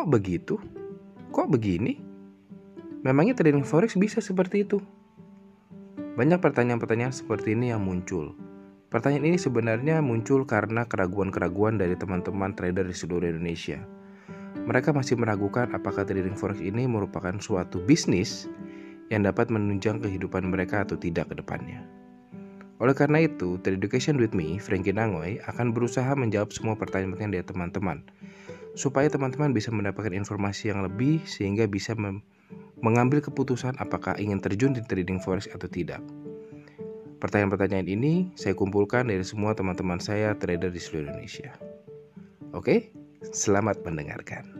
kok begitu? Kok begini? Memangnya trading forex bisa seperti itu? Banyak pertanyaan-pertanyaan seperti ini yang muncul. Pertanyaan ini sebenarnya muncul karena keraguan-keraguan dari teman-teman trader di seluruh Indonesia. Mereka masih meragukan apakah trading forex ini merupakan suatu bisnis yang dapat menunjang kehidupan mereka atau tidak ke depannya. Oleh karena itu, Trade Education with me, Frankie Nangoy, akan berusaha menjawab semua pertanyaan-pertanyaan dari teman-teman, supaya teman-teman bisa mendapatkan informasi yang lebih sehingga bisa mengambil keputusan apakah ingin terjun di trading forex atau tidak. Pertanyaan-pertanyaan ini saya kumpulkan dari semua teman-teman saya trader di seluruh Indonesia. Oke, selamat mendengarkan.